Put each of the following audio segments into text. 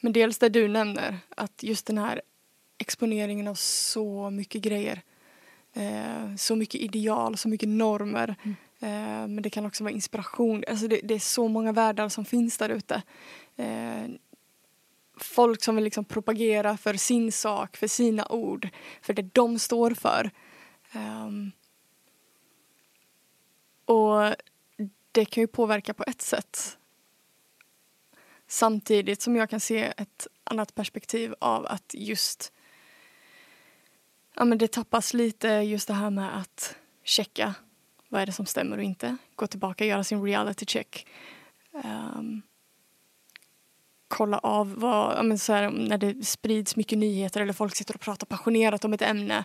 Men dels det du nämner, att just den här exponeringen av så mycket grejer. Eh, så mycket ideal, så mycket normer. Mm. Eh, men det kan också vara inspiration. Alltså det, det, är så många världar som finns där ute. Eh, folk som vill liksom propagera för sin sak, för sina ord, för det de står för. Um, och det kan ju påverka på ett sätt. Samtidigt som jag kan se ett annat perspektiv av att just ja, men det tappas lite just det här med att checka vad är det som stämmer och inte. Gå tillbaka och göra sin reality check. Um, kolla av vad, ja, men så här, när det sprids mycket nyheter eller folk sitter och pratar passionerat om ett ämne.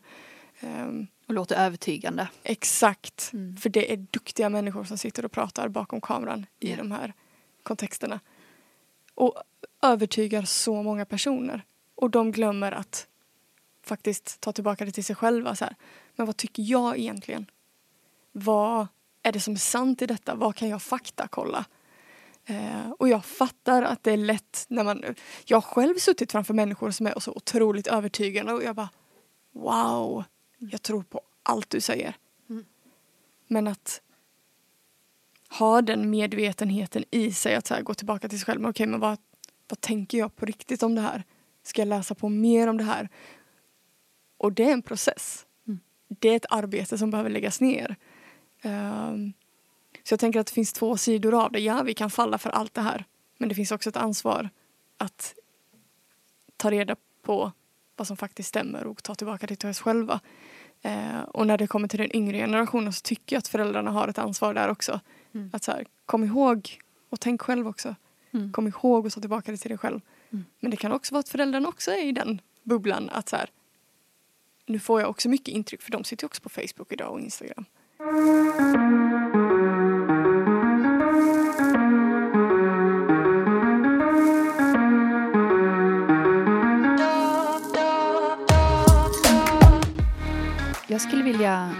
Um, och låter övertygande. Exakt. Mm. För det är duktiga människor som sitter och pratar bakom kameran i yeah. de här kontexterna. Och övertygar så många personer. Och de glömmer att faktiskt ta tillbaka det till sig själva. Så här. Men vad tycker jag egentligen? Vad är det som är sant i detta? Vad kan jag faktakolla? Eh, och jag fattar att det är lätt när man... Jag har själv suttit framför människor som är så otroligt övertygande och jag bara wow, jag tror på allt du säger. Mm. Men att ha den medvetenheten i sig att så här, gå tillbaka till sig själv. Okej, okay, men vad, vad tänker jag på riktigt om det här? Ska jag läsa på mer om det här? Och det är en process. Mm. Det är ett arbete som behöver läggas ner. Um, så jag tänker att det finns två sidor av det. Ja, vi kan falla för allt det här. Men det finns också ett ansvar att ta reda på vad som faktiskt stämmer och ta tillbaka det till oss själva. Eh, och när det kommer till den yngre generationen så tycker jag att föräldrarna har ett ansvar där också. Mm. Att så här, kom ihåg och tänk själv också. Mm. Kom ihåg och ta tillbaka det till dig själv. Mm. Men det kan också vara att föräldrarna också är i den bubblan att så här, nu får jag också mycket intryck för de sitter också på Facebook idag och Instagram. Jag skulle vilja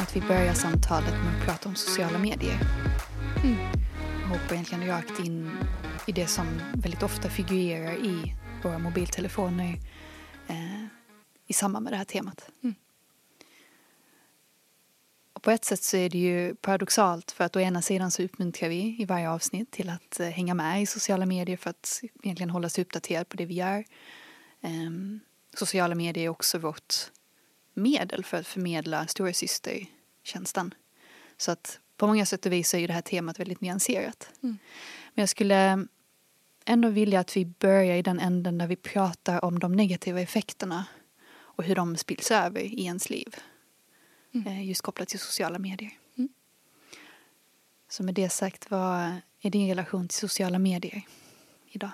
att vi börjar samtalet med att prata om sociala medier. Mm. Jag hoppar egentligen rakt in i det som väldigt ofta figurerar i våra mobiltelefoner eh, i samband med det här temat. Mm. Och på ett sätt så är det ju paradoxalt för att å ena sidan så uppmuntrar vi i varje avsnitt till att eh, hänga med i sociala medier för att egentligen hålla sig uppdaterad på det vi gör. Eh, sociala medier är också vårt medel för att förmedla storasystertjänsten. Så att på många sätt och vis är ju det här temat väldigt nyanserat. Mm. Men jag skulle ändå vilja att vi börjar i den änden där vi pratar om de negativa effekterna och hur de spills över i ens liv. Mm. Eh, just kopplat till sociala medier. Mm. Så med det sagt, vad är din relation till sociala medier idag?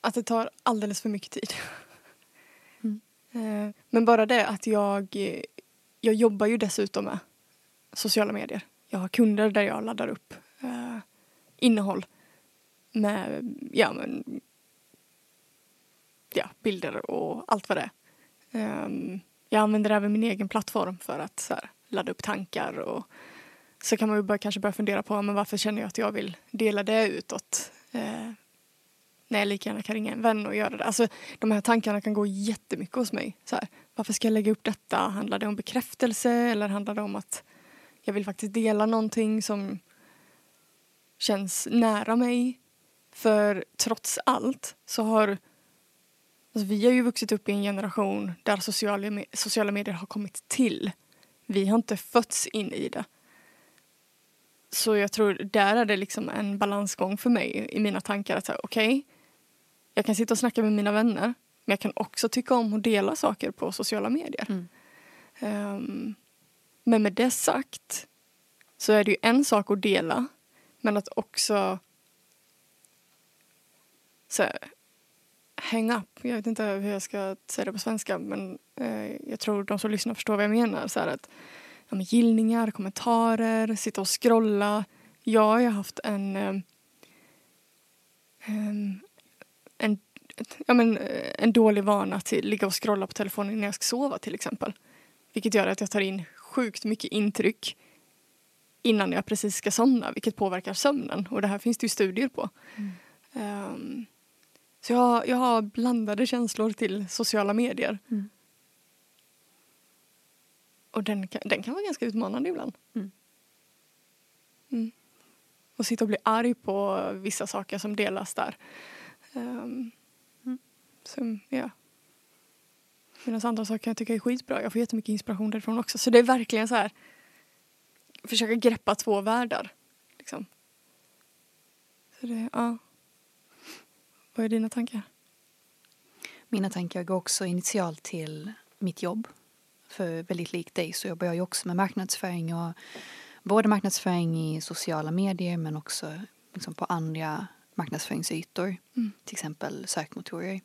Att det tar alldeles för mycket tid. Eh, men bara det att jag, jag jobbar ju dessutom med sociala medier. Jag har kunder där jag laddar upp eh, innehåll med ja, men, ja, bilder och allt vad det är. Um, jag använder även min egen plattform för att så här, ladda upp tankar och så kan man ju bara, kanske börja fundera på men varför känner jag att jag vill dela det utåt. Eh, när jag lika gärna kan ringa en vän och göra det. Alltså, de här tankarna kan gå jättemycket hos mig. Så här, varför ska jag lägga upp detta? Handlar det om bekräftelse eller handlar det om att jag vill faktiskt dela någonting som känns nära mig? För trots allt så har alltså vi har ju vuxit upp i en generation där sociala, sociala medier har kommit till. Vi har inte fötts in i det. Så jag tror där är det liksom en balansgång för mig i mina tankar att okej, okay, jag kan sitta och snacka med mina vänner men jag kan också tycka om att dela saker på sociala medier. Mm. Um, men med det sagt så är det ju en sak att dela men att också så här, hang up. Jag vet inte hur jag ska säga det på svenska men eh, jag tror de som lyssnar förstår vad jag menar. Så här att, ja, med gillningar, kommentarer, sitta och scrolla. Jag har haft en eh, en, ja, men, eh, en dålig vana att ligga och scrolla på telefonen när jag ska sova till exempel. Vilket gör att jag tar in sjukt mycket intryck innan jag precis ska somna vilket påverkar sömnen och det här finns det ju studier på. Mm. Um, Så jag, jag har blandade känslor till sociala medier. Mm. Och den kan, den kan vara ganska utmanande ibland. Mm. Mm. Och sitta och bli arg på vissa saker som delas där. Um, Mm. så, ja. Medan andra saker jag tycka är skitbra. Jag får jättemycket inspiration därifrån också. Så det är verkligen så här. Försöka greppa två världar. Liksom. Så det, ja. Vad är dina tankar? Mina tankar går också initialt till mitt jobb. För väldigt likt dig så jobbar jag ju också med marknadsföring och både marknadsföring i sociala medier men också liksom på andra marknadsföringsytor. Mm. Till exempel sökmotorer.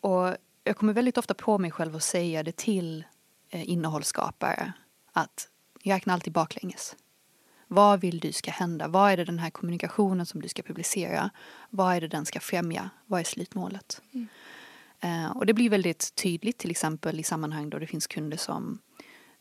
Och jag kommer väldigt ofta på mig själv att säga det till eh, innehållsskapare att räkna alltid baklänges. Vad vill du ska hända? Vad är det den här kommunikationen som du ska publicera? Vad är det den ska främja? Vad är slutmålet? Mm. Eh, och det blir väldigt tydligt till exempel i sammanhang då det finns kunder som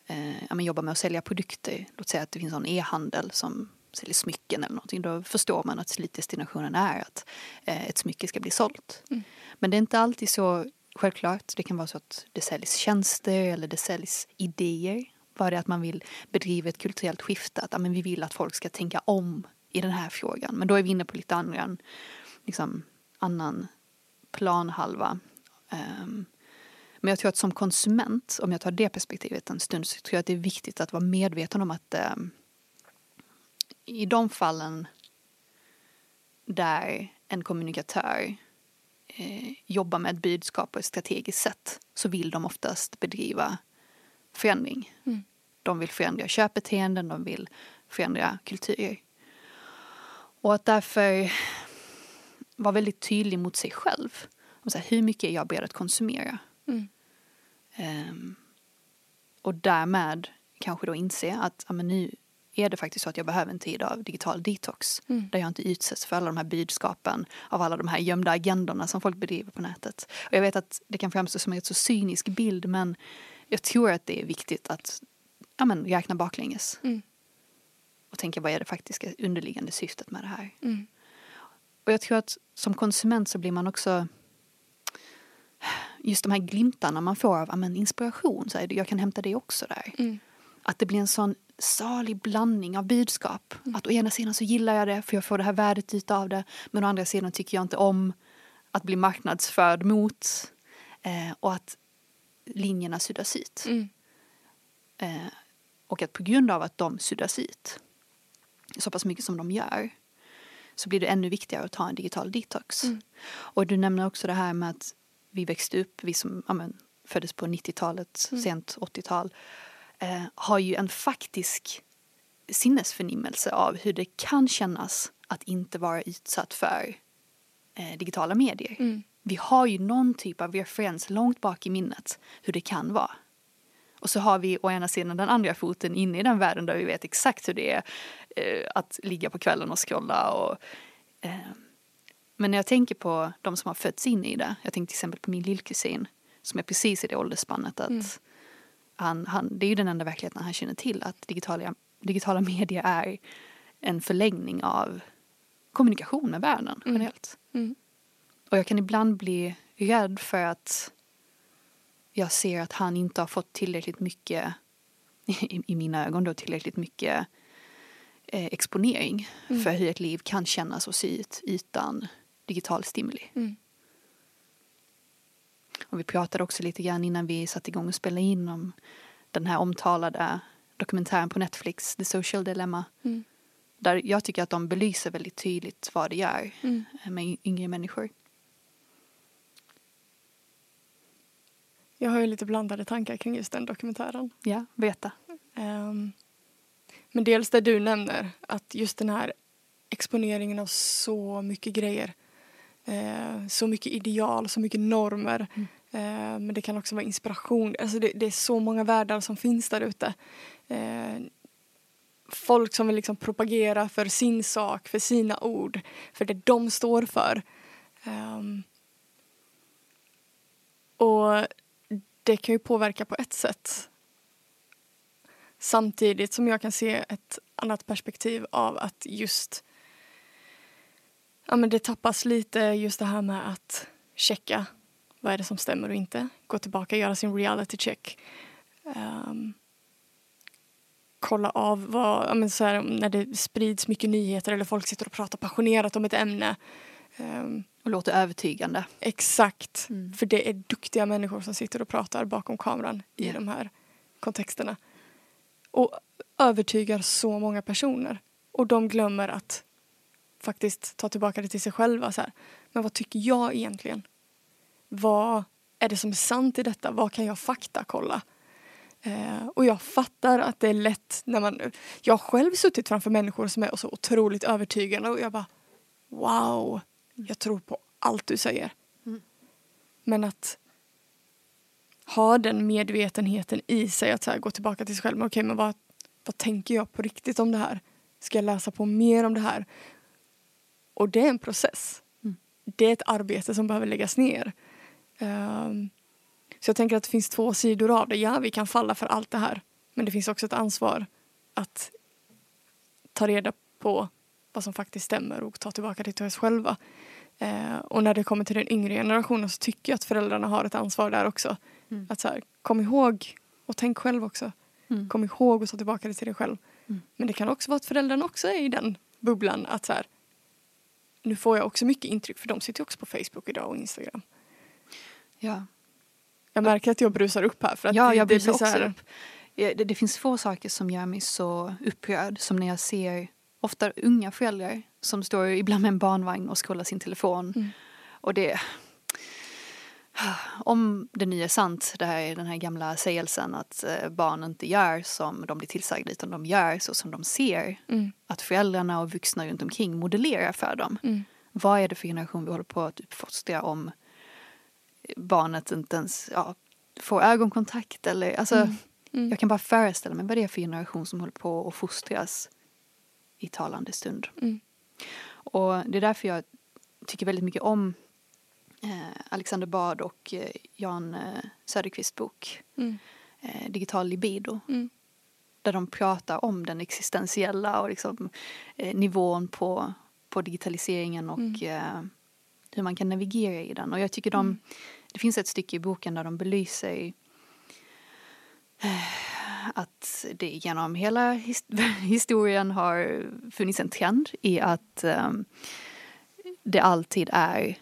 eh, ja, jobbar med att sälja produkter. Låt säga att det finns en e-handel som säljer smycken eller någonting. Då förstår man att slutdestinationen är att eh, ett smycke ska bli sålt. Mm. Men det är inte alltid så självklart. Det kan vara så att det säljs tjänster eller det säljs idéer. Bara det att man vill bedriva ett kulturellt skifte. Att ja, men vi vill att folk ska tänka om i den här frågan. Men då är vi inne på lite annan, liksom, annan planhalva. Um, men jag tror att som konsument, om jag tar det perspektivet en stund, så tror jag att det är viktigt att vara medveten om att um, i de fallen där en kommunikatör eh, jobbar med ett budskap på ett strategiskt sätt så vill de oftast bedriva förändring. Mm. De vill förändra köpbeteenden, de vill förändra kulturer. Och att därför vara väldigt tydlig mot sig själv. Så här, hur mycket är jag beredd att konsumera? Mm. Ehm, och därmed kanske då inse att ja, men nu är det faktiskt så att jag behöver en tid av digital detox. Mm. Där jag inte utsätts för alla de här budskapen av alla de här gömda agendorna som folk bedriver på nätet. Och jag vet att det kan framstå som en så cynisk bild men jag tror att det är viktigt att ja, men, räkna baklänges. Mm. Och tänka vad är det faktiska underliggande syftet med det här. Mm. Och jag tror att som konsument så blir man också just de här glimtarna man får av ja, men, inspiration. Så här, jag kan hämta det också där. Mm. Att det blir en sån salig blandning av budskap. Att å ena sidan så gillar jag det för jag får det här värdet ut av det. Men å andra sidan tycker jag inte om att bli marknadsförd mot. Eh, och att linjerna suddas ut. Mm. Eh, och att på grund av att de suddas ut så pass mycket som de gör så blir det ännu viktigare att ta en digital detox. Mm. Och du nämner också det här med att vi växte upp, vi som ja, men, föddes på 90-talet, Mm. sent 80-tal, eh, har ju en faktisk sinnesförnimmelse av hur det kan kännas att inte vara utsatt för eh, digitala medier. Mm. Vi har ju någon typ av referens långt bak i minnet hur det kan vara. Och så har vi å ena sidan den andra foten inne i den världen där vi vet exakt hur det är eh, att ligga på kvällen och scrolla. Och, eh, men när jag tänker på de som har fötts in i det, jag tänker till exempel på min lillkusin som är precis i det åldersspannet att Mm. Han, han, det är ju den enda verkligheten han känner till att digitala, digitala medier är en förlängning av kommunikation med världen Mm. generellt. Mm. Och jag kan ibland bli rädd för att jag ser att han inte har fått tillräckligt mycket, i, i mina ögon då, tillräckligt mycket eh, exponering Mm. för hur ett liv kan kännas och se ut utan digital stimuli. Och vi pratade också lite grann innan vi satte igång och spelade in om den här omtalade dokumentären på Netflix, The Social Dilemma. Mm. Där jag tycker att de belyser väldigt tydligt vad det gör Mm. med yngre människor. Jag har ju lite blandade tankar kring just den dokumentären. Ja, berätta. Ehm, men dels det du nämner, att just den här exponeringen av så mycket grejer. Eh, så mycket ideal, så mycket normer. Mm. Eh, men det kan också vara inspiration. Alltså det, det är så många världar som finns där ute. Eh, folk som vill liksom propagera för sin sak, för sina ord, för det de står för. Ehm, och det kan ju påverka på ett sätt. Samtidigt som jag kan se ett annat perspektiv av att just ja, men det tappas lite just det här med att checka vad är det som stämmer och inte. Gå tillbaka och göra sin reality check. Um, kolla av vad, ja, men så här, när det sprids mycket nyheter eller folk sitter och pratar passionerat om ett ämne. Um, och låter övertygande. Exakt. Mm. För det är duktiga människor som sitter och pratar bakom kameran yeah. i de här kontexterna. Och övertygar så många personer. Och de glömmer att faktiskt ta tillbaka det till sig själva. Så här. Men vad tycker jag egentligen? Vad är det som är sant i detta? Vad kan jag faktakolla? Eh, och jag fattar att det är lätt när man... Jag har själv suttit framför människor som är så otroligt övertygande och jag bara wow, jag tror på allt du säger. Mm. Men att ha den medvetenheten i sig att så här, gå tillbaka till sig själv. Okej, okay, men vad, vad tänker jag på riktigt om det här? Ska jag läsa på mer om det här? Och det är en process. Mm. Det är ett arbete som behöver läggas ner. Um, så jag tänker att det finns två sidor av det. Ja, vi kan falla för allt det här. Men det finns också ett ansvar att ta reda på vad som faktiskt stämmer och ta tillbaka det till oss själva. Eh, och när det kommer till den yngre generationen så tycker jag att föräldrarna har ett ansvar där också. Mm. Att så här, kom ihåg och tänk själv också. Mm. Kom ihåg och ta tillbaka det till dig själv. Mm. Men det kan också vara att föräldrarna också är i den bubblan att så här, nu får jag också mycket intryck för de sitter också på Facebook idag och Instagram. Ja. Jag märker att jag brusar upp här. För att ja, det, jag brusar också här... upp. Det, det, finns få saker som gör mig så upprörd som när jag ser ofta unga föräldrar som står ibland med en barnvagn och scrollar sin telefon. Mm. Och det... Om det nu är sant, det här är den här gamla sägelsen att eh, barn inte gör som de blir tillsagda utan de gör så som de ser. Mm. Att föräldrarna och vuxna runt omkring modellerar för dem. Mm. Vad är det för generation vi håller på att uppfostra om barnet inte ens ja, får ögonkontakt eller alltså mm. Mm. jag kan bara föreställa mig vad det är för generation som håller på att fostras i talande stund. Mm. Och det är därför jag tycker väldigt mycket om Alexander Bard och eh, Jan eh, Söderqvists bok mm. eh, Digital libido. Mm. Där de pratar om den existentiella och liksom, eh, nivån på, på digitaliseringen och mm. eh, hur man kan navigera i den. Och jag tycker de, mm. det finns ett stycke i boken där de belyser att det genom hela historien har funnits en trend i att um, det alltid är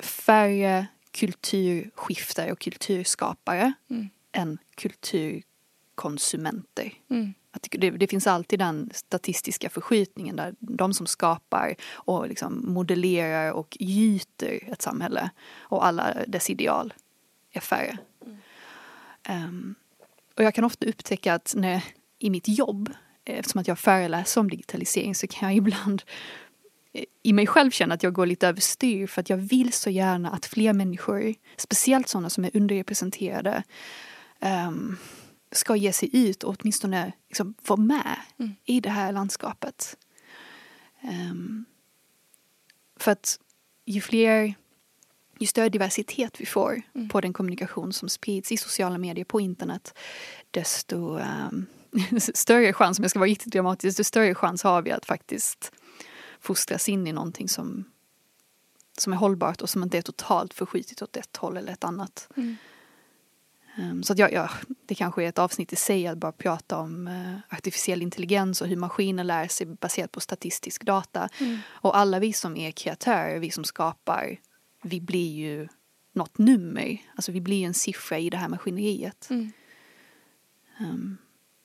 färre kulturskiftare och kulturskapare mm. än kulturkonsumenter. Mm. Att det, det, finns alltid den statistiska förskjutningen där de som skapar och liksom modellerar och gyter ett samhälle och alla dess ideal är färre. Mm. Um, och jag kan ofta upptäcka att när, i mitt jobb, eftersom att jag föreläser om digitalisering så kan jag ibland eh, i mig själv känna att jag går lite överstyr för att jag vill så gärna att fler människor, speciellt sådana som är underrepresenterade, um, ska ge sig ut och åtminstone liksom vara med mm. i det här landskapet. Um, för att ju fler ju större diversitet vi får mm. på den kommunikation som sprids i sociala medier, på internet, desto um, större chans, om jag ska vara riktigt dramatisk, desto större chans har vi att faktiskt fostras in i någonting som, som är hållbart och som inte är totalt förskjutet åt ett håll eller ett annat. Mm. Um, så att jag, ja, det kanske är ett avsnitt i sig att bara prata om uh, artificiell intelligens och hur maskiner lär sig baserat på statistisk data. Mm. Och alla vi som är kreatörer, vi som skapar vi blir ju något nummer. Alltså vi blir en siffra i det här maskineriet. Mm. Um,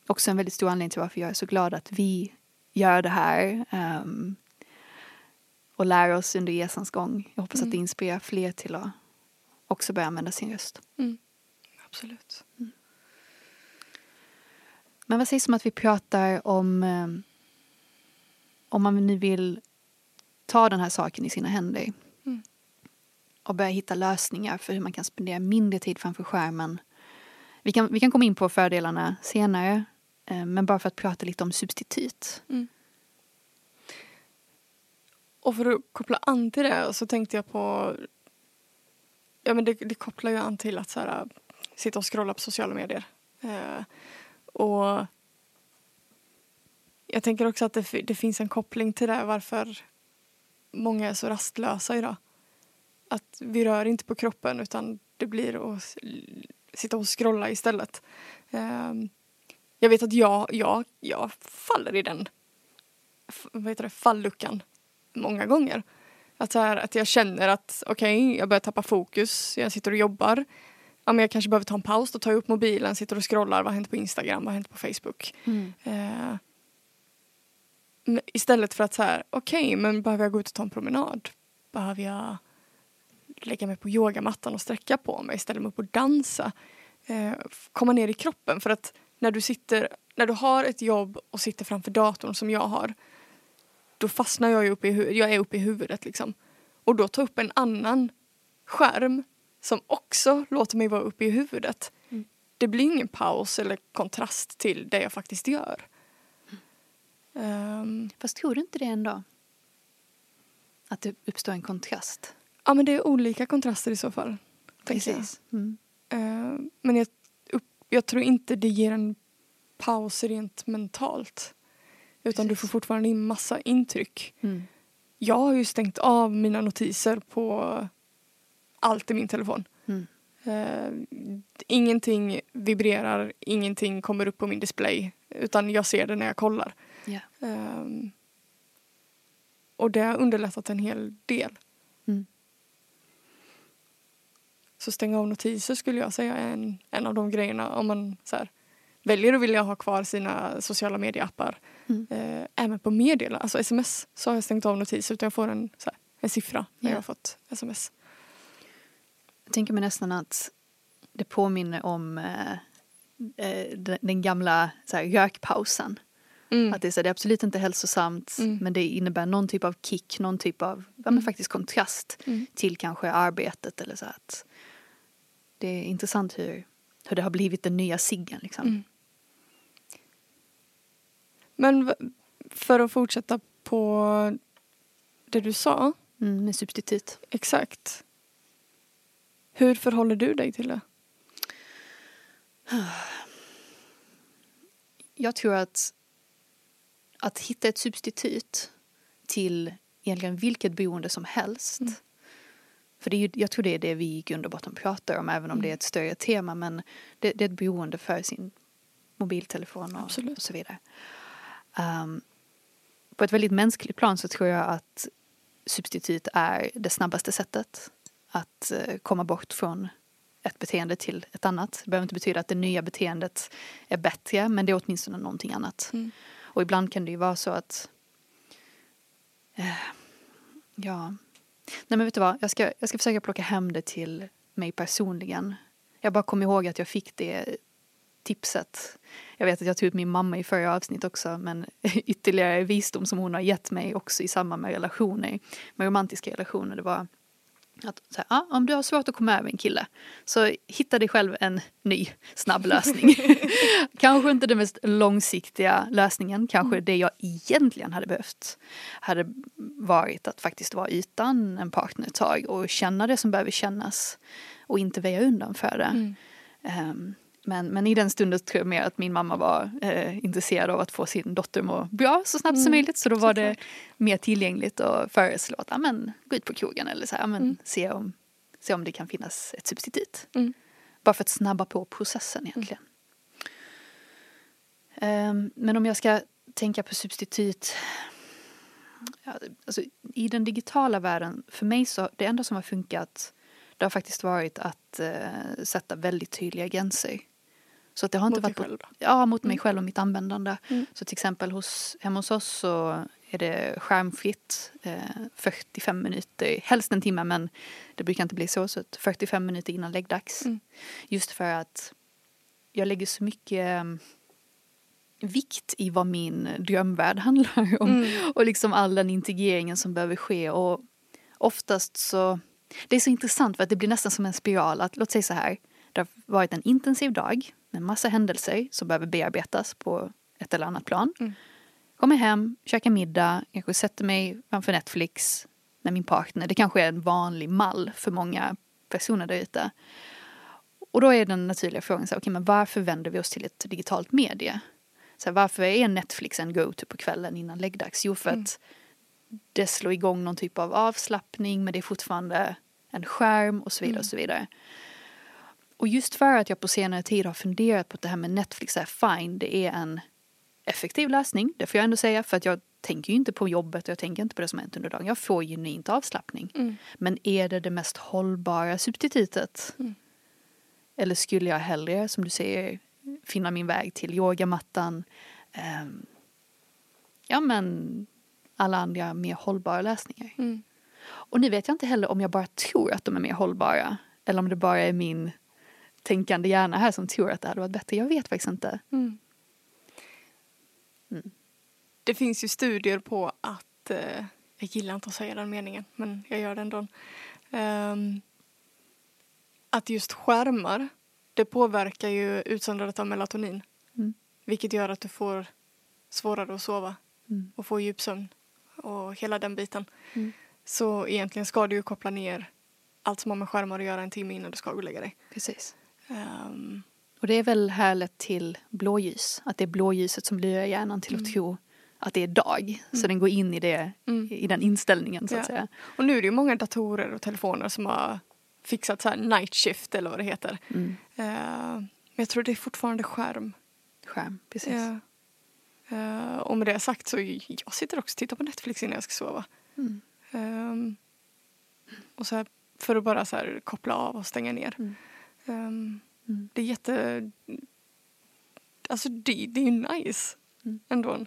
också en väldigt stor anledning till varför jag är så glad att vi gör det här. Um, och lär oss under resans gång. Jag hoppas mm. att det mm. inspirerar fler till att också börja använda sin röst. Mm. Absolut. Mm. Men vad sägs om att vi pratar om um, om man nu vill ta den här saken i sina händer och börja hitta lösningar för hur man kan spendera mindre tid framför skärmen. Vi kan, vi kan komma in på fördelarna senare, eh, men bara för att prata lite om substitut. Mm. Och för att koppla an till det så tänkte jag på... Ja, men det, det kopplar ju an till att så här, sitta och scrolla på sociala medier. Eh, och jag tänker också att det, det finns en koppling till det varför många är så rastlösa idag. Att vi rör inte på kroppen utan det blir att sitta och scrolla istället. Eh, jag vet att jag, jag, jag faller i den vad heter det, falluckan många gånger. Att, här, att jag känner att okej, okay, jag börjar tappa fokus, jag sitter och jobbar. Ja, men jag kanske behöver ta en paus, då tar jag upp mobilen, sitter och scrollar, vad har hänt på Instagram, vad har hänt på Facebook. Mm. Eh, istället för att så här, okej, okay, men behöver jag gå ut och ta en promenad? Behöver jag lägga mig på yogamattan och sträcka på mig, ställa mig upp och dansa? Eh, komma ner i kroppen, för att när du sitter, när du har ett jobb och sitter framför datorn som jag har, då fastnar jag ju uppe i huvudet, jag är uppe i huvudet liksom. Och då ta upp en annan skärm som också låter mig vara uppe i huvudet. Mm. Det blir ingen paus eller kontrast till det jag faktiskt gör. Mm. Um, Fast tror du inte det ändå? Att det uppstår en kontrast? Ja men det är olika kontraster i så fall. Precis. Mm. Uh, men jag, upp, jag tror inte det ger en paus rent mentalt. Utan Precis. du får fortfarande in massa intryck. Mm. Jag har ju stängt av mina notiser på allt i min telefon. Mm. Uh, ingenting vibrerar, ingenting kommer upp på min display. Utan jag ser det när jag kollar. Yeah. Um, och det har underlättat en hel del. Mm. Så stänga av notiser skulle jag säga är en, en av de grejerna om man så här, väljer att vilja ha kvar sina sociala medieappar. Mm. Eh, även på meddelanden, alltså sms, så har jag stängt av notiser utan jag får en, så här, en siffra när yeah. jag har fått sms. Jag tänker mig nästan att det påminner om eh, eh den, den, gamla så här, rökpausen. Mm. Att det är, så, det är absolut inte hälsosamt mm. men det innebär någon typ av kick, någon typ av ja, men mm. faktiskt kontrast mm. till kanske arbetet eller så. Att det är intressant hur, hur det har blivit den nya ciggen liksom. Mm. Men för att fortsätta på det du sa. Mm, med substitut. Exakt. Hur förhåller du dig till det? Jag tror att att hitta ett substitut till egentligen vilket boende som helst. Mm. För det är ju, jag tror det är det vi i grund och botten pratar om även om mm. det är ett större tema men det, det, är ett boende för sin mobiltelefon och, och så vidare. Um, på ett väldigt mänskligt plan så tror jag att substitut är det snabbaste sättet att uh, komma bort från ett beteende till ett annat. Det behöver inte betyda att det nya beteendet är bättre men det är åtminstone någonting annat. Mm. Och ibland kan det ju vara så att uh, ja Nej men vet du vad, jag ska, jag ska försöka plocka hem det till mig personligen. Jag bara kom ihåg att jag fick det tipset. Jag vet att jag tog ut min mamma i förra avsnitt också men ytterligare visdom som hon har gett mig också i samband med relationer, med romantiska relationer, det var att så här, ah, om du har svårt att komma över en kille så hitta dig själv en ny snabb lösning. kanske inte den mest långsiktiga lösningen, kanske mm. det jag egentligen hade behövt hade varit att faktiskt vara utan en partner ett tag och känna det som behöver kännas och inte väja undan för det. Mm. Um, men, men i den stunden tror jag mer att min mamma var eh, intresserad av att få sin dotter må bra så snabbt mm. som möjligt. Så då var det mer tillgängligt att föreslå att amen, gå ut på krogen eller så här, amen, mm. se, om, se om det kan finnas ett substitut. Mm. Bara för att snabba på processen egentligen. Um, men om jag ska tänka på substitut ja, alltså, i den digitala världen, för mig så det enda som har funkat det har faktiskt varit att uh, sätta väldigt tydliga gränser. Så det har inte mot varit själv? Ja, mot mig mm. själv och mitt användande. Mm. Så till exempel hos, hemma hos oss så är det skärmfritt eh, 45 minuter, helst en timme men det brukar inte bli så, så 45 minuter innan läggdags. Mm. Just för att jag lägger så mycket mm, vikt i vad min drömvärld handlar om mm. och liksom all den integreringen som behöver ske och oftast så det är så intressant för att det blir nästan som en spiral att låt säga så här det har varit en intensiv dag med massa händelser som behöver bearbetas på ett eller annat plan. Mm. Kommer hem, käkar middag, kanske sätter mig framför Netflix med min partner. Det kanske är en vanlig mall för många personer där ute. Och då är den naturliga frågan, så, okay, men varför vänder vi oss till ett digitalt medie? Så här, varför är Netflix en go-to på kvällen innan läggdags? Jo, för mm. att det slår igång någon typ av avslappning men det är fortfarande en skärm och så vidare och så vidare. Och just för att jag på senare tid har funderat på att det här med Netflix är fine, det är en effektiv lösning, det får jag ändå säga, för att jag tänker ju inte på jobbet och jag tänker inte på det som hänt under dagen. Jag får genuint avslappning. Mm. Men är det det mest hållbara substitutet? Mm. Eller skulle jag hellre, som du säger, finna min väg till yogamattan, ehm, ja men alla andra mer hållbara lösningar. Mm. Och nu vet jag inte heller om jag bara tror att de är mer hållbara eller om det bara är min tänkande hjärna här som tror att det hade varit bättre. Jag vet faktiskt inte. Mm. Mm. Det finns ju studier på att, eh, jag gillar inte att säga den meningen men jag gör det ändå. Ehm, att just skärmar, det påverkar ju utsöndrandet av melatonin. Mm. Vilket gör att du får svårare att sova Mm. och få djupsömn och hela den biten. Mm. Så egentligen ska du ju koppla ner allt som har med skärmar att göra en timme innan du ska gå och lägga dig. Precis. Ehm, Och det är väl härligt till blåljus. Att det är blåljuset som lurar hjärnan till att Mm. tro att det är dag. Så den går in i, det, mm. i den inställningen så att Ja. säga. Och nu är det ju många datorer och telefoner som har fixat så här night shift eller vad det heter. Mm. Ehm, men jag tror det är fortfarande skärm. Skärm, precis. Ja. Eh, och med det sagt så jag sitter också och tittar på Netflix innan jag ska sova. Mm. Och så här, för att bara så här koppla av och stänga ner. Mm. Ehm, Mm. det är jätte... Alltså det, det är ju nice Mm. ändå.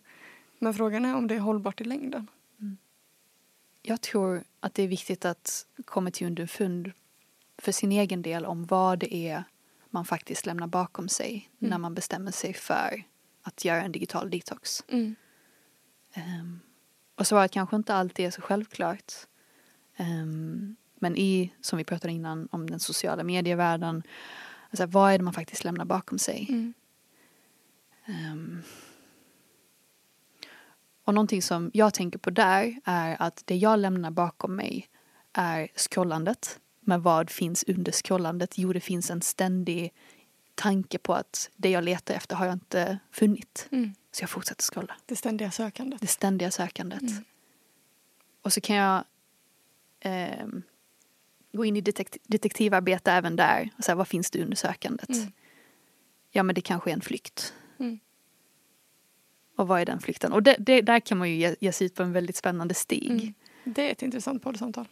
Men frågan är om det är hållbart i längden. Jag tror att det är viktigt att komma till underfund för sin egen del om vad det är man faktiskt lämnar bakom sig Mm. när man bestämmer sig för att göra en digital detox. Mm. Um, och svaret kanske inte alltid är så självklart. Ehm, men i, som vi pratade innan, om den sociala medievärlden, alltså vad är det man faktiskt lämnar bakom sig? Mm. Ehm, och någonting som jag tänker på där är att det jag lämnar bakom mig är scrollandet. Men vad finns under scrollandet? Jo, det finns en ständig tanke på att det jag letar efter har jag inte funnit. Mm. Så jag fortsätter scrolla. Det ständiga sökandet. Det ständiga sökandet. Mm. Och så kan jag ehm, gå in i detekt- detektivarbete även där. Och säga, vad finns det under sökandet? Mm. Ja, men det kanske är en flykt. Mm. Och vad är den flykten? Och det, det, där kan man ju ge, ge sig ut på en väldigt spännande stig. Mm. Det är ett intressant poddsamtal.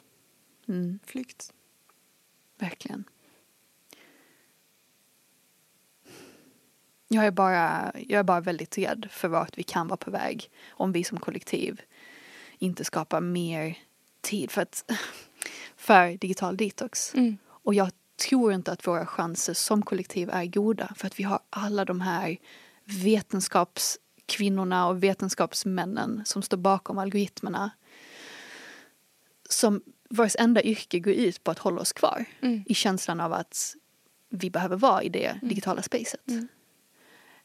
Mm, Flykt. verkligen. Jag är, bara, jag är bara väldigt rädd för vart vi kan vara på väg om vi som kollektiv inte skapar mer tid för, att, för digital detox. Mm. Och jag tror inte att våra chanser som kollektiv är goda för att vi har alla de här vetenskapskvinnorna och vetenskapsmännen som står bakom algoritmerna som vars enda yrke går ut på att hålla oss kvar Mm. i känslan av att vi behöver vara i det digitala spacet. Mm.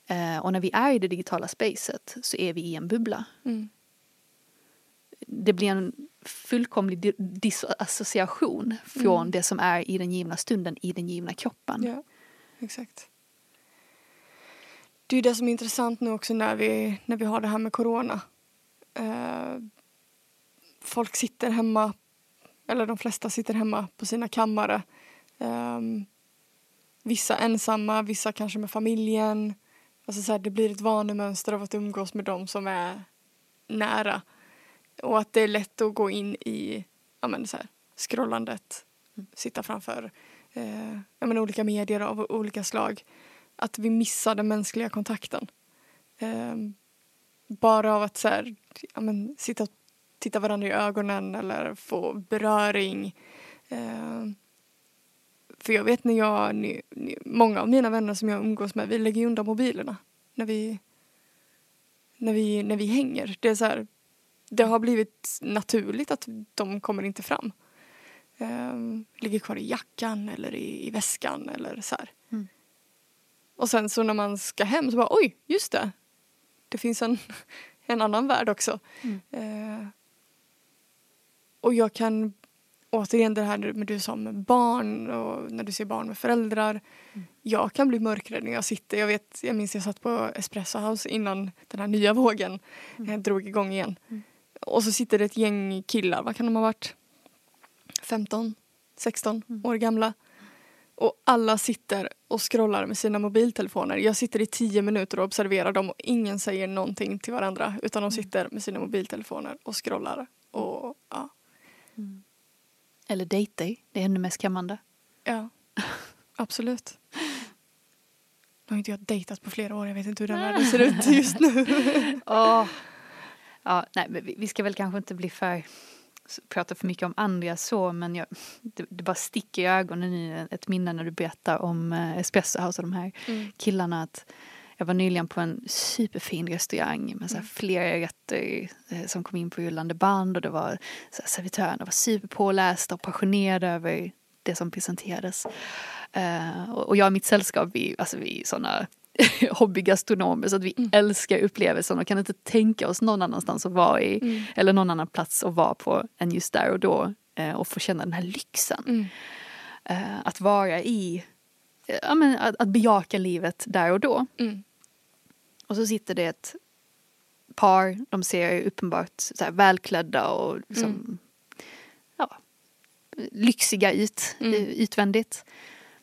Eh, och när vi är i det digitala spacet så är vi i en bubbla. Mm. Det blir en fullkomlig di- disassociation från Mm. det som är i den givna stunden, i den givna kroppen. Ja, exakt. Det är det som är intressant nu också när vi, när vi har det här med corona. Eh, folk sitter hemma, eller de flesta sitter hemma på sina kammare. Ehm, vissa ensamma, vissa kanske med familjen. Alltså så här, det blir ett vanemönster av att umgås med dem som är nära. Och att det är lätt att gå in i ja, men så här, scrollandet, sitta framför eh, ja, men olika medier av olika slag. Att vi missar den mänskliga kontakten. Eh, bara av att så här, ja, men, sitta och titta varandra i ögonen eller få beröring. Eh, för jag vet när jag, ni, ni, många av mina vänner som jag umgås med, vi lägger ju undan mobilerna när vi, när vi, när vi hänger. Det är så här, det har blivit naturligt att de kommer inte fram. Um, ligger kvar i jackan eller i, i väskan eller så här. Mm. Och sen så när man ska hem så bara oj, just det. Det finns en, en annan värld också. Mm. Eh, och jag kan återigen det här med du sa med barn och när du ser barn med föräldrar. Mm. Jag kan bli mörkrädd när jag sitter. Jag, vet, jag minns jag satt på Espresso House innan den här nya vågen Mm. eh, drog igång igen. Mm. Och så sitter det ett gäng killar, vad kan de ha varit? 15, 16 Mm. år gamla. Och alla sitter och scrollar med sina mobiltelefoner. Jag sitter i tio minuter och observerar dem och ingen säger någonting till varandra utan Mm. de sitter med sina mobiltelefoner och scrollar. Och ja, Eller dejter, det är ännu mer skrämmande. ja absolut. Nu har inte jag dejtat på flera år, jag vet inte hur den världen ser ut just nu. Åh. Ja, nej, vi vi ska väl kanske inte bli för prata för mycket om andra så men jag, det, det bara sticker i ögonen nu ett minne när du berättar om eh, Espresso House och de här Mm. killarna att jag var nyligen på en superfin restaurang med så Mm. flera rätter eh, som kom in på rullande band och det var så här, servitörerna var superpålästa och passionerade över det som presenterades. Eh, och och jag och mitt sällskap, vi, alltså vi är sådana hobbygastronomer så att vi Mm. älskar upplevelsen och kan inte tänka oss någon annanstans att vara i Mm. eller någon annan plats att vara på än just där och då eh, och få känna den här lyxen. Mm. Eh, att vara i, eh, ja men att, att bejaka livet där och då. Mm. Och så sitter det ett par, de ser uppenbart så välklädda och liksom, Mm. ja, lyxiga ut, Mm. utvändigt.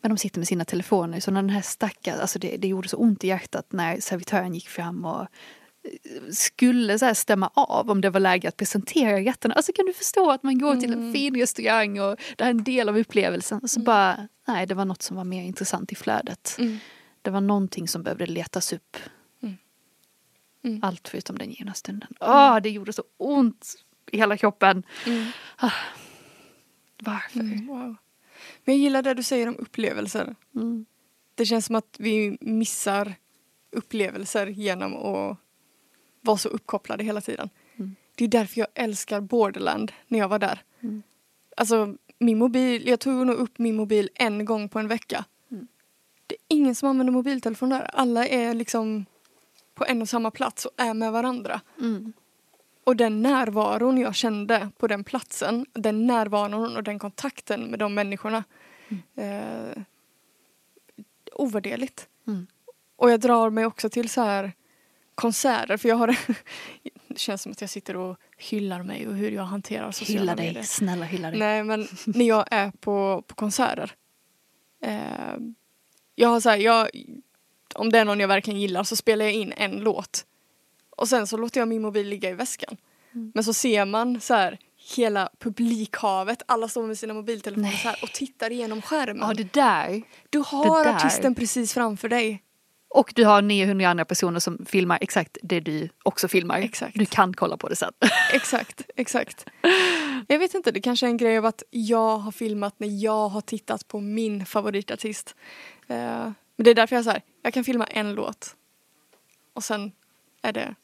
Men de sitter med sina telefoner så när den här stackars, alltså det, det gjorde så ont i hjärtat när servitören gick fram och eh, skulle så stämma av om det var läge att presentera rätterna. Alltså kan du förstå att man går till en Mm. fin restaurang och det här är en del av upplevelsen. Och så Mm. bara, nej det var något som var mer intressant i flödet. Mm. Det var någonting som behövde letas upp. Mm. Mm. Allt förutom den givna stunden. Åh, det gjorde så ont i hela kroppen. Mm. Varför? Mm. Wow. Men jag gillar det du säger om upplevelser. Mm. Det känns som att vi missar upplevelser genom att vara så uppkopplade hela tiden. Mm. Det är därför jag älskar Borderland när jag var där. Mm. Alltså min mobil, jag tog nog upp min mobil en gång på en vecka. Mm. Det är ingen som använder mobiltelefon där. Alla är liksom på en och samma plats och är med varandra. Mm. Och den närvaron jag kände på den platsen, den närvaron och den kontakten med de människorna. Eh, ovärderligt. Mm. Och jag drar mig också till så här konserter för jag har Det känns som att jag sitter och hyllar mig och hur jag hanterar sociala Hylla medier. dig, snälla hylla dig. Nej men när jag är på, på konserter. Eh, jag har så här, jag, om det är någon jag verkligen gillar så spelar jag in en låt. Och sen så låter jag min mobil ligga i väskan. Mm. Men så ser man så här hela publikhavet, alla står med sina mobiltelefoner Nej. så här och tittar igenom skärmen. Ja, det där. du har där. artisten precis framför dig. Och du har 900 andra personer som filmar exakt det du också filmar. Exakt. Du kan kolla på det sen. Exakt, exakt. Jag vet inte, det kanske är en grej av att jag har filmat när jag har tittat på min favoritartist. Eh, men det är därför jag säger, jag kan filma en låt. Och sen är det...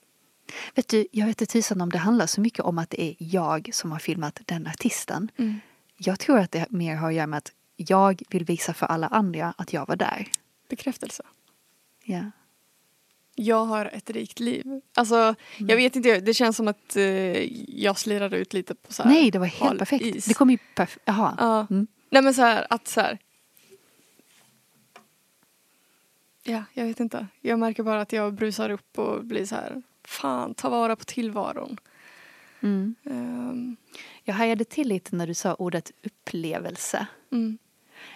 Vet du, jag vet inte tusan om det handlar så mycket om att det är jag som har filmat den artisten. Mm. Jag tror att det mer har att göra med att jag vill visa för alla andra att jag var där. bekräftelse. Ja. Jag har ett rikt liv. Alltså, jag vet inte, det känns som att eh, jag slirade ut lite på så här Nej, det var helt perfekt. is. Det kom ju perfekt. Jaha. Ja. Mm. Nej men så här, att så här... Ja, jag vet inte. Jag märker bara att jag brusar upp och blir så här, fan, ta vara på tillvaron. Mm. Ehm, Jag hajade till lite när du sa ordet upplevelse. mm,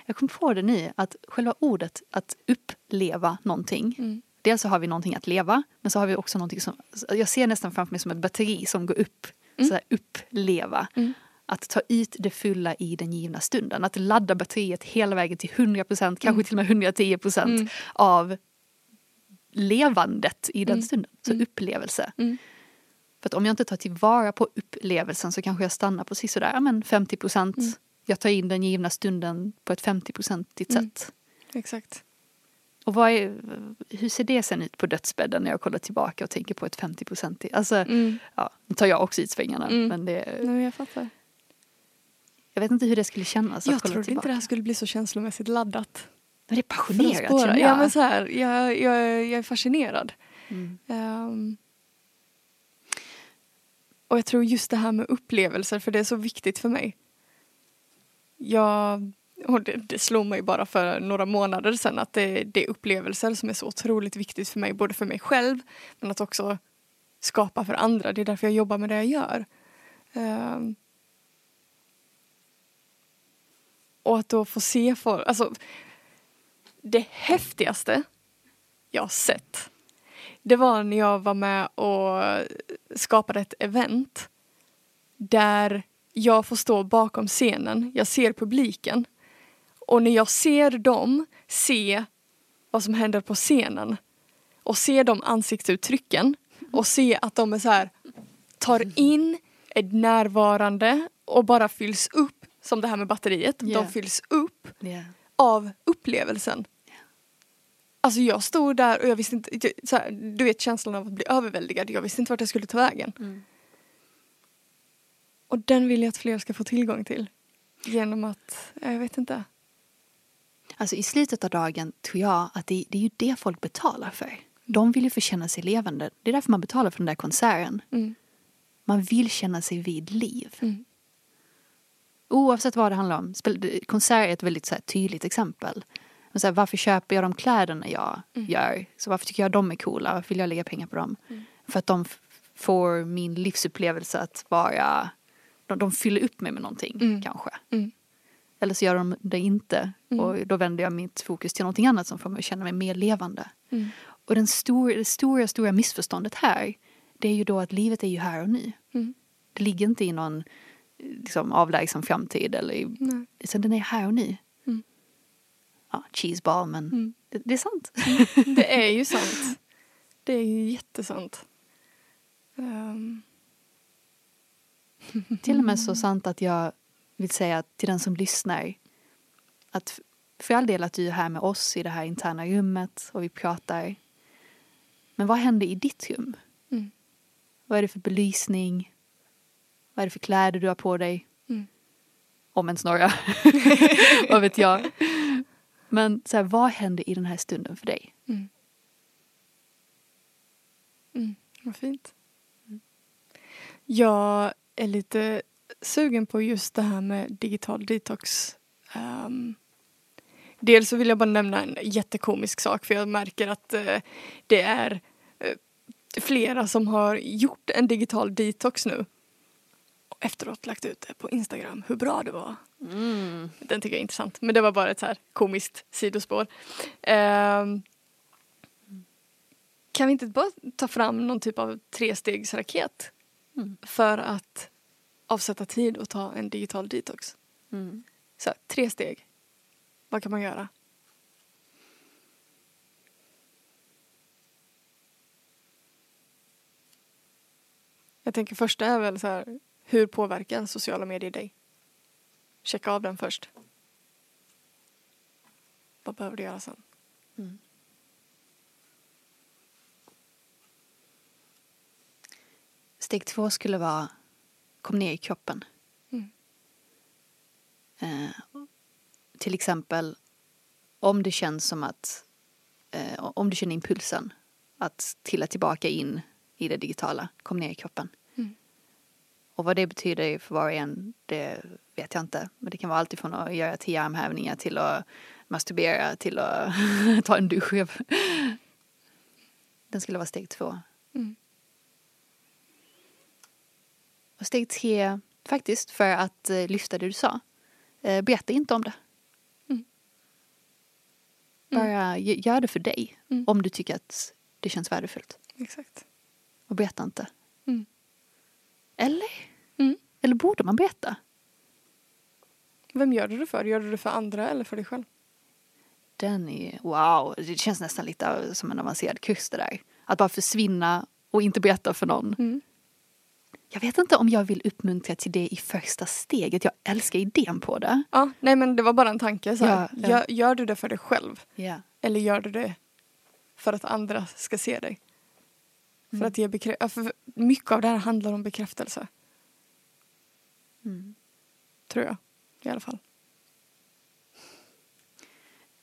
Jag kom på det nu att själva ordet att uppleva någonting. mm, Dels så har vi någonting att leva men så har vi också någonting som, jag ser nästan framför mig som ett batteri som går upp. Mm. Så här, uppleva. mm, Att ta ut det fulla i den givna stunden. Att ladda batteriet hela vägen till 100 procent, kanske Mm. till och med 110 procent Mm. av levandet i den Mm. stunden. Så Mm. upplevelse. mm, För att om jag inte tar tillvara på upplevelsen så kanske jag stannar på sådär, ja, men 50 procent. Mm. Jag tar in den givna stunden på ett 50-procentigt Mm. sätt. exakt. Och vad är, hur ser det sen ut på dödsbädden när jag kollar tillbaka och tänker på ett 50-procentigt? Alltså, Mm. ja, nu tar jag också ut svängarna. Mm. Men det, Nej, jag fattar. jag vet inte hur det skulle kännas Jag att kolla trodde inte tillbaka. det här skulle bli så känslomässigt laddat. Men det är passionerat jag. Ja, men så här, jag, jag, jag är fascinerad. mm. Ehm, och jag tror just det här med upplevelser, för det är så viktigt för mig. Jag, och det, det slog mig bara för några månader sedan att det, det är upplevelser som är så otroligt viktigt för mig, både för mig själv men att också skapa för andra. Det är därför jag jobbar med det jag gör. Um, och att då få se folk, alltså det häftigaste jag har sett det var när jag var med och skapade ett event där jag får stå bakom scenen, jag ser publiken och när jag ser dem se vad som händer på scenen och se de ansiktsuttrycken och se att de är så här tar in, är närvarande och bara fylls upp som det här med batteriet. Yeah. De fylls upp yeah. av upplevelsen. Alltså jag stod där och jag visste inte, så här, du vet känslan av att bli överväldigad. Jag visste inte vart jag skulle ta vägen. Mm. Och den vill jag att fler ska få tillgång till. Genom att, jag vet inte. Alltså i slutet av dagen tror jag att det, det är ju det folk betalar för. De vill ju få känna sig levande. Det är därför man betalar för den där konserten. Mm. Man vill känna sig vid liv. Mm. Oavsett vad det handlar om. Konsert är ett väldigt så här, tydligt exempel. Men så här, varför köper jag de kläderna jag mm. gör? Så varför tycker jag de är coola? Varför vill jag lägga pengar på dem? Mm. För att de får min livsupplevelse att vara... De, de fyller upp mig med någonting mm. kanske. Mm. Eller så gör de det inte. Mm. Och då vänder jag mitt fokus till någonting annat som får mig att känna mig mer levande. Mm. Och den stor, det stora, stora missförståndet här det är ju då att livet är ju här och nu. Det ligger inte i någon liksom, avlägsen framtid. Eller i, utan den är här och nu ja, cheeseball men mm. det, det, är sant. Mm. Det är ju sant. Det är ju jättesant. Um. Till och med så sant att jag vill säga till den som lyssnar att för all del att du är här med oss i det här interna rummet och vi pratar. Men vad händer i ditt rum? Mm. Vad är det för belysning? Vad är det för kläder du har på dig? Mm. Om ens några. vad vet jag. Men så här, vad händer i den här stunden för dig? Mm. Mm, vad fint. Mm. Jag är lite sugen på just det här med digital detox. Um, dels så vill jag bara nämna en jättekomisk sak för jag märker att uh, det är uh, flera som har gjort en digital detox nu. Och efteråt lagt ut det på Instagram hur bra det var. Mm. Den tycker jag är intressant. Men det var bara ett så här komiskt sidospår. Um, kan vi inte bara ta fram någon typ av trestegsraket mm. för att avsätta tid och ta en digital detox? Mm. Så tre steg. Vad kan man göra? Jag tänker första är väl så här, hur påverkar sociala medier dig? Checka av den först. Vad behöver du göra sen? Mm. Steg två skulle vara kom ner i kroppen. Mm. Eh, till exempel om det känns som att eh, om du känner impulsen att trilla tillbaka in i det digitala, kom ner i kroppen. Och vad det betyder för var och en, det vet jag inte. Men det kan vara allt ifrån att göra tio armhävningar till att masturbera till att ta en dusch. Den skulle vara steg två. Mm. Och steg tre, faktiskt, för att eh, lyfta det du sa. Eh, berätta inte om det. Mm. Bara gör det för dig. Mm. Om du tycker att det känns värdefullt. Exakt. Och berätta inte. Mm. Eller? Mm. Eller borde man berätta? Vem gör du det för? Gör du det för andra eller för dig själv? Den är, wow, det känns nästan lite som en avancerad kurs det där. Att bara försvinna och inte berätta för någon. Mm. Jag vet inte om jag vill uppmuntra till det i första steget. Jag älskar idén på det. Ja, nej men det var bara en tanke. Så ja, ja. Gör, gör, du det för dig själv? Ja. Eller gör du det för att andra ska se dig? För mm. att ge bekräftelse. Mycket av det här handlar om bekräftelse. Mm. Tror jag, i alla fall.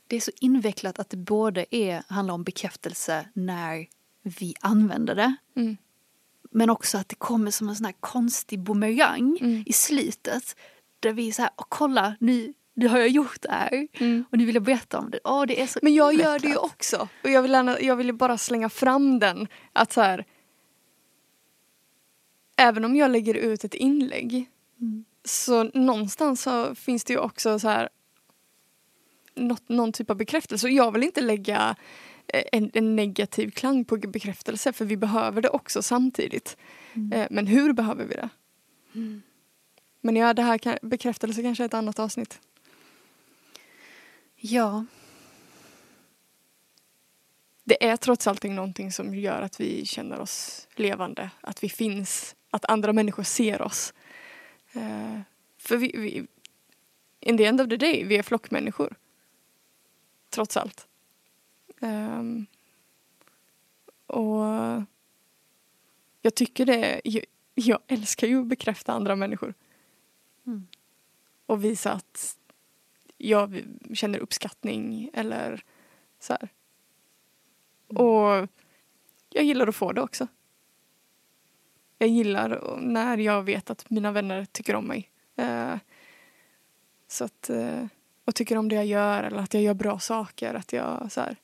Det är så invecklat att det både är, handlar om bekräftelse när vi använder det. Mm. Men också att det kommer som en sån här konstig bumerang mm. i slutet. Där vi är så här, kolla nu, nu har jag gjort det här. Mm. Och nu vill jag berätta om det. Åh, det är så Men jag invecklat. gör det ju också. Och jag vill, jag vill bara slänga fram den. Att så här, även om jag lägger ut ett inlägg Mm. Så någonstans så finns det ju också så här något, någon typ av bekräftelse. Och jag vill inte lägga eh, en, en negativ klang på bekräftelse för vi behöver det också samtidigt. Mm. Eh, Men hur behöver vi det? Mm. Men ja, det här kan, bekräftelse kanske är ett annat avsnitt. Ja, Det är trots allt någonting som gör att vi känner oss levande, att vi finns, att andra människor ser oss. Eh, för vi, vi, in the end of the day, vi är flockmänniskor. Trots allt. Ehm, och jag tycker det, jag, jag älskar ju att bekräfta andra människor. Mm. Och visa att jag känner uppskattning eller så här. Och jag gillar att få det också. Jag gillar när jag vet att mina vänner tycker om mig. Eh, så att, eh, och tycker om det jag gör eller att jag gör bra saker. Att jag så här.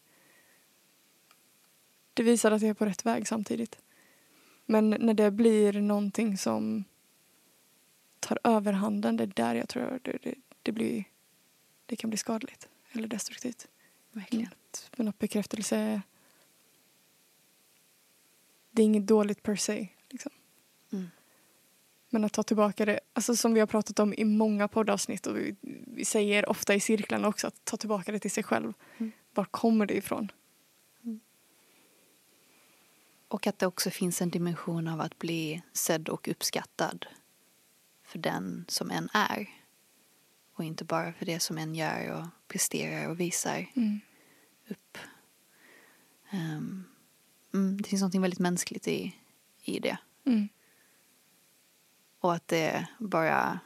Det visar att jag är på rätt väg samtidigt. Men när det blir någonting som tar överhanden, det är där jag tror det, det, det blir det kan bli skadligt eller destruktivt. verkligen. Men att bekräftelse det är inget dåligt per se. Mm. Men att ta tillbaka det, alltså som vi har pratat om i många poddavsnitt och vi, vi säger ofta i cirklarna också att ta tillbaka det till sig själv. Mm. Var kommer det ifrån? Och att det också finns en dimension av att bli sedd och uppskattad för den som en är. Och inte bara för det som en gör och presterar och visar Mm. upp. Mm, det finns något väldigt mänskligt i, i det. Mm. Och att det bara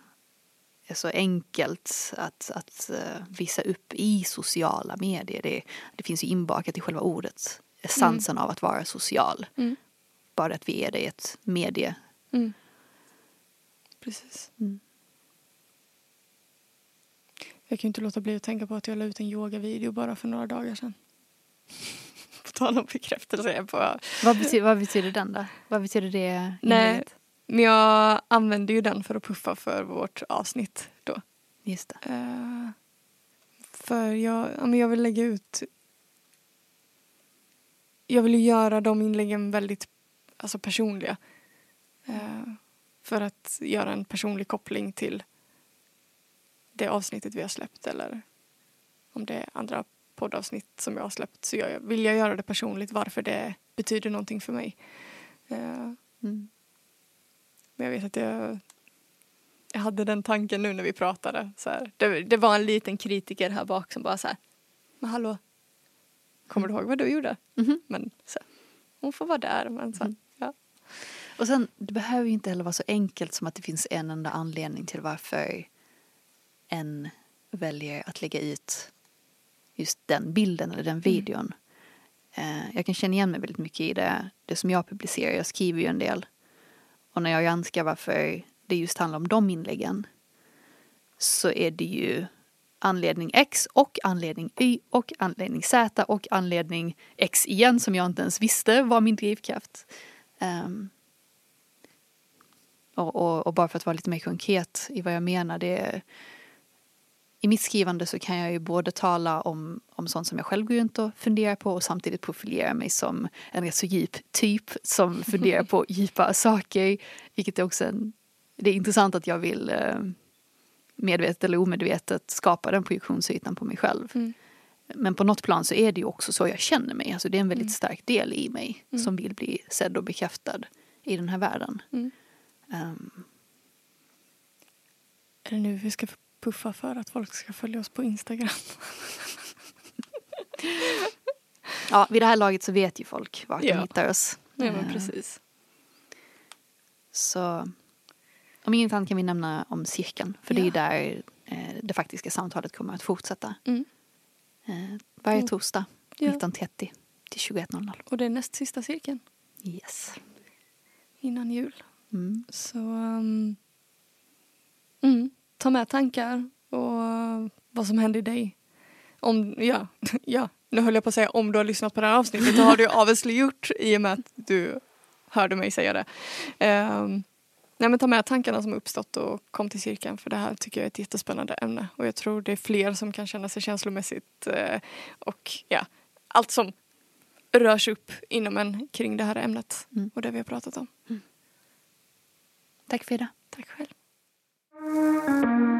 är så enkelt att, att eh, visa upp i sociala medier. Det, det finns ju inbakat i själva ordet, essensen av att vara social. Mm. Bara att vi är det i ett medie. Mm. Precis. Mm. Jag kan ju inte låta bli att tänka på att jag la ut en yogavideo bara för några dagar sedan. på tal om bekräftelse. Bara, Vad, betyder, vad betyder den då? Vad betyder det Nej. Men jag använde ju den för att puffa för vårt avsnitt då. Just det. Eh, för jag, ja, men jag vill lägga ut... Jag vill ju göra de inläggen väldigt alltså, personliga. Eh, för att göra en personlig koppling till det avsnittet vi har släppt eller om det är andra poddavsnitt som jag har släppt så jag, vill jag göra det personligt varför det betyder någonting för mig. Eh, Mm. Men jag vet att jag, jag hade den tanken nu när vi pratade. Så. Det, det var en liten kritiker här bak som bara så här, men hallå, kommer du ihåg vad du gjorde? Mhm. Men så hon får vara där. Men så Mm. ja. Och sen, det behöver ju inte heller vara så enkelt som att det finns en enda anledning till varför en väljer att lägga ut just den bilden eller den videon. Eh, jag kan känna igen mig väldigt mycket i det, det som jag publicerar. Jag skriver ju en del. Och när jag granskar varför det just handlar om de inläggen så är det ju anledning X och anledning Y och anledning Z och anledning X igen som jag inte ens visste var min drivkraft. Um, och, och, och bara för att vara lite mer konkret i vad jag menar, det är, i mitt skrivande så kan jag ju både tala om, om sånt som jag själv går runt och funderar på och samtidigt profilera mig som en rätt så djup typ som funderar på djupa saker. Vilket är också en, det är intressant att jag vill eh, medvetet eller omedvetet skapa den projektionsytan på mig själv. Mm. Men på något plan så är det ju också så jag känner mig. Alltså det är en väldigt Mm. stark del i mig Mm. som vill bli sedd och bekräftad i den här världen. Mm. Ehm, Är det nu vi ska puffa för att folk ska följa oss på Instagram? ja, vid det här laget så vet ju folk vart Ja. de hittar oss. Ja, men Ehm, precis. Så om inget annat kan vi nämna om cirkeln. För det är ju Ja. där eh, det faktiska samtalet kommer att fortsätta. Mm. Eh, varje Mm. torsdag Ja. 19.30 till 21.00. Och det är näst sista cirkeln Yes. innan jul. Mm. Så um, mm, ta med tankar och uh, vad som händer i dig. Om, ja, ja, nu höll jag på att säga om du har lyssnat på det här avsnittet. Det har du obviously gjort i och med att du hörde mig säga det. Um, nej, men ta med tankarna som uppstått och kom till cirkeln för det här tycker jag är ett jättespännande ämne och jag tror det är fler som kan känna sig känslomässigt eh, och ja, allt som rörs upp inom en kring det här ämnet mm. och det vi har pratat om. Mm. Tack idag. Tack själv. thank you